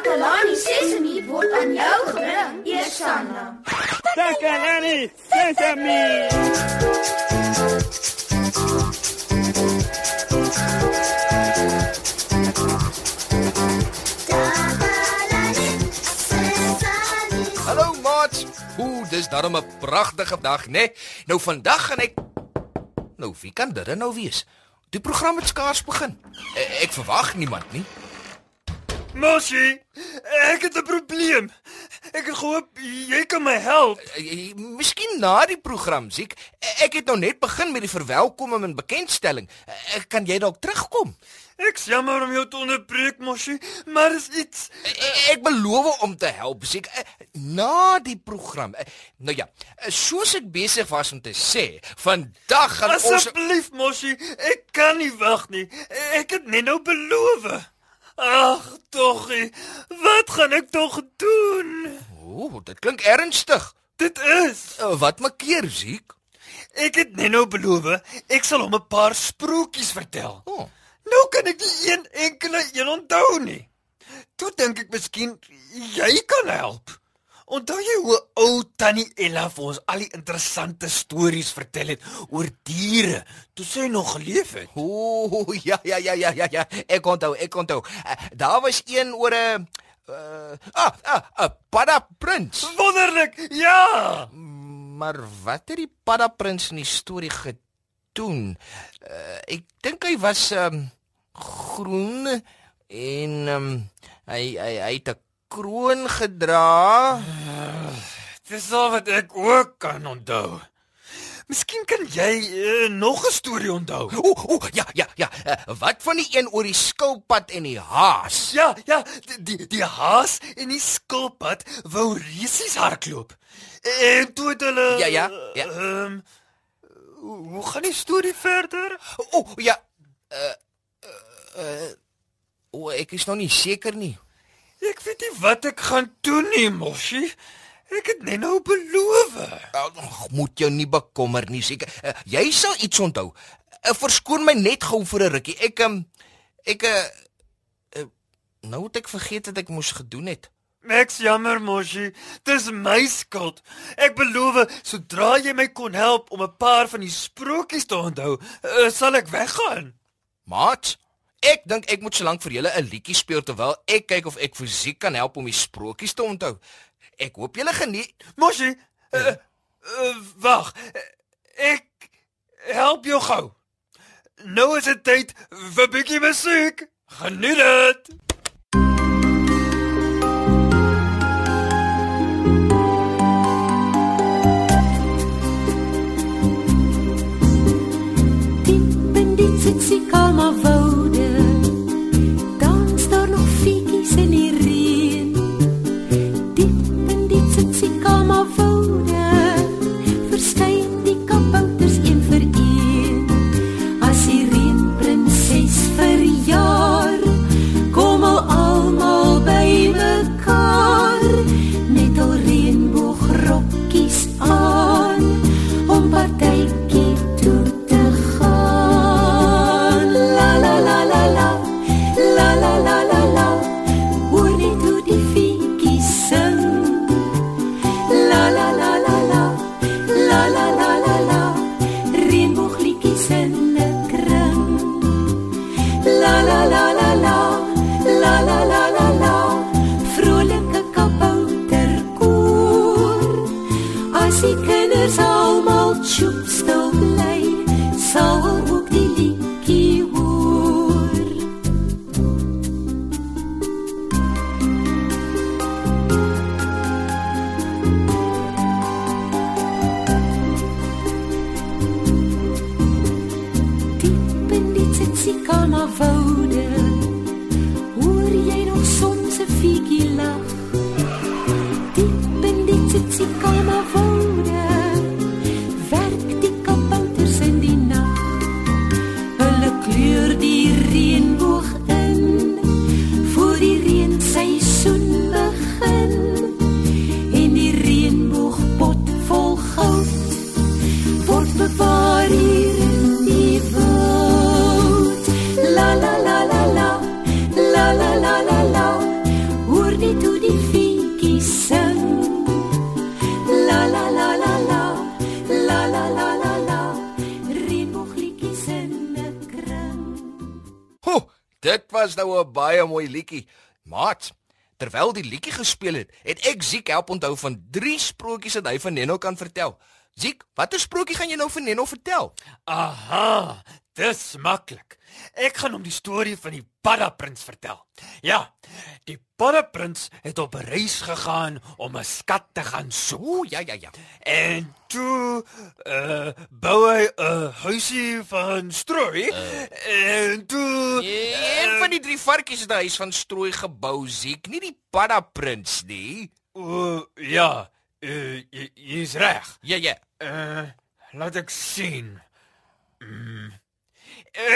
Takalani Sesemi word aan jou gebring, Eersanna. Takalani Sesemi. Hallo maat. Ooh, dis darem 'n pragtige dag, né? Nee? Nou vandag gaan ek Nou, wie kan dit nou wees? Die program het skaars begin. E ek verwag niemand nie. Moshi, ek het 'n probleem. Ek het gehoop jy kan my help. E Miskien na die program, Ziek. Ek het nou net begin met die verwelkoming en bekendstelling. E kan jy dalk terugkom? Ek jammer om jou te onderbreek, Moshi, maar is iets ek beloof om te help, Ziek. Na die program. Nou ja, soos ek besig was om te sê, vandag gaan Asseblief, ons Asseblief, Moshi, ek kan nie wag nie. Ek het net nou beloof. Ag, toggie, wat gaan ek tog doen? Ooh, dit klink ernstig. Dit is. Uh, wat maak keer, Ziek? Ek het net nou beloof ek sal hom 'n paar sprokies vertel. Oh. Nou kan ek nie een enkele een onthou nie. Toe dink ek miskien jy kan help. Onthou jy hoe ou tannie Ella vir ons al die interessante stories vertel het oor diere toe sy nog geleef het? Ooh, ja ja ja ja ja ja. Ek onthou, ek onthou. Uh, daar was een oor 'n uh, ah, 'n ah, uh, padda prins. Wonderlik. Ja. Maar wat het die padda prins in die storie gedoen? Uh, ek dink hy was um, groen en um, hy hy hy het 'n kroon gedra. Uh, dis al wat ek ook kan onthou. Miskien kan jy uh, nog 'n storie onthou. Ooh, ooh, ja, ja, ja. Uh, wat van die een oor die skilpad en die haas? Ja, ja, die die, die haas en die skilpad wou resies hardloop. En toe het hulle Ja, ja. ja. Ehm um, hoe gaan die storie verder? O, ja. Uh uh, uh O, ek is nog nie seker nie. Wat ek gaan doen nie, Moshi. Ek het net nou beloof. Ag, moet jou nie bekommer nie, seker. Uh, jy sal iets onthou. Uh, verskoon my net gou vir 'n rukkie. Ek um, ek uh, uh nou het ek vergeet wat ek moes gedoen het. Ek's jammer, Moshi. Dis my skuld. Ek beloof, sodra jy my kon help om 'n paar van die sprokies te onthou, uh, sal ek weggaan. Maat, ek dink ek moet sōlank vir julle 'n liedjie speel terwyl ek kyk of ek fisiek kan help om die sprokies te onthou. Ek hoop julle geniet. Moshi, uh, uh, wag. Ek help jou gou. Nou is dit tyd vir 'n bietjie musiek. Geniet dit. as die kinders almal tjoep stil bly, sal ook die liedjie hoor. Diep in die tsitsikana vou Dit was nou 'n baie mooi liedjie. Maat, terwyl die liedjie gespeel het, het ek Ziek help onthou van drie sprokies wat hy van Neno kan vertel. Ziek, watter sprokie gaan jy nou vir Neno vertel? Aha, dis maklik. Ek gaan hom die storie van die paddaprins vertel. Ja, die paddaprins het op 'n reis gegaan om 'n skat te gaan soek. Ooh, ja ja ja. En toe uh bou hy 'n huisie van strooi. Uh, en toe Een van die drie varkies het 'n huis van strooi gebou, Ziek, nie die padda prins nie. uh, ja, uh, jy jy's reg. Ja ja. Uh, laat ek sien. Mm.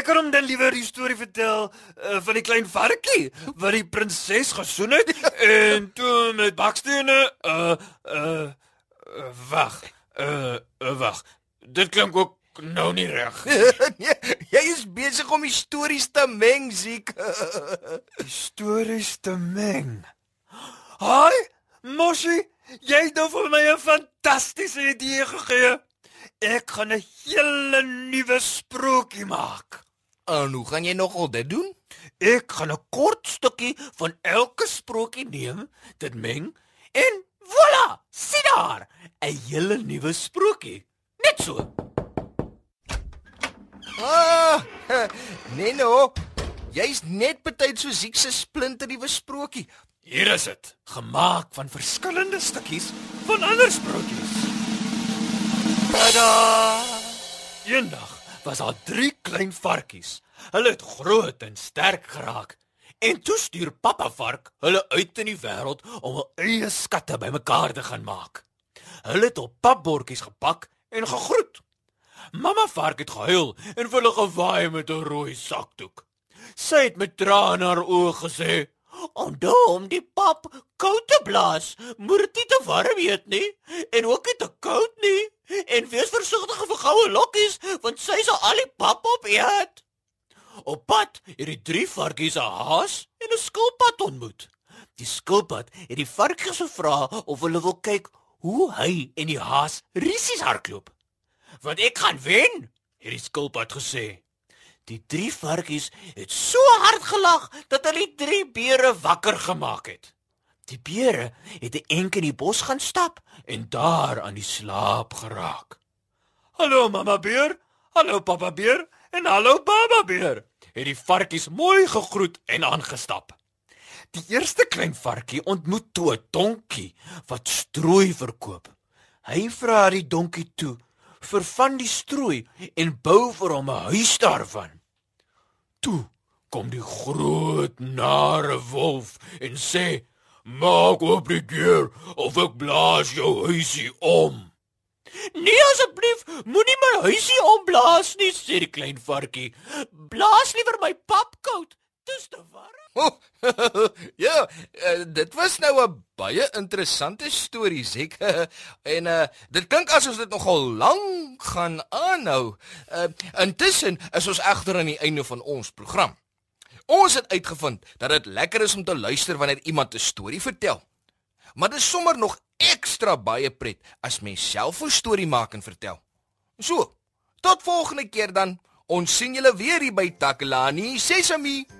Ek kan hom dan liewer die storie vertel uh, van die klein varkie wat die prinses gesoen het en toe met bakstene uh uh uh, wag. Uh, uh wag. Dit klink ook nou nie reg. nee, jy is besig om die stories te meng, Ziek. Die stories te meng. Haai, Moshi, jy het nou vir my 'n fantastiese idee gegee. Ek gaan 'n hele nuwe sprokie maak. En hoe gaan jy nogal dit doen? Ek gaan 'n kort stukkie van elke sprokie neem, dit meng en voilà, sien daar, 'n hele nuwe sprokie. Net so. Ah, Neno, jy's net betyds so Ziek se splinter nuwe sprokie. Hier is dit, gemaak van verskillende stukkies van ander sprokies. Tada! Eendag was daar drie klein varkies. Hulle het groot en sterk geraak. En toe stuur pappa vark hulle uit in die wêreld om hul eie skatte bymekaar te gaan maak. Hulle het op papbordjies gepak en gegroet. Mamma vark het gehuil en vir hulle gewaai met 'n rooi sakdoek. Sy het met trane in haar oë gesê: "Onthou om die pap koud te blaas. Moet dit nie te warm eet nie en ook nie te koud nie. En wees versigtig vir goue lokkies, want sy sal al die pap opeet." Op pad het die drie varkies 'n haas en 'n skilpad ontmoet. Die skilpad het die varkies gevra of hulle wil kyk hoe hy en die haas rissies hardloop. "Want ek gaan wen," het die skilpad gesê. Die drie varkies het so hard gelag dat hulle die drie beere wakker gemaak het. Die beere het 'n enk in die bos gaan stap en daar aan die slaap geraak. "Hallo mamma beer, hallo pappa beer en hallo baba beer," het die varkies mooi gegroet en aangestap. Die eerste klein varkie ontmoet toe 'n donkie wat strooi verkoop. Hy vra die donkie toe vir van die strooi en bou vir hom 'n huis daarvan. Toe kom die groot nare wolf en sê: "Maak oop die deur of ek blaas jou huisie om." "Nee asseblief, moenie my huisie omblaas nie," sê die klein varkie. "Blaas liewer my pap koud. Dis te warm." Oh, ja, uh, dit was nou 'n baie interessante storie, Ziek. en uh dit klink asof dit nogal lank gaan aanhou. Uh intussen is ons egter aan die einde van ons program. Ons het uitgevind dat dit lekker is om te luister wanneer iemand 'n storie vertel. Maar dit is sommer nog ekstra baie pret as mens self 'n storie maak en vertel. So, tot volgende keer dan. Ons sien julle weer hier by Takalani Sesami.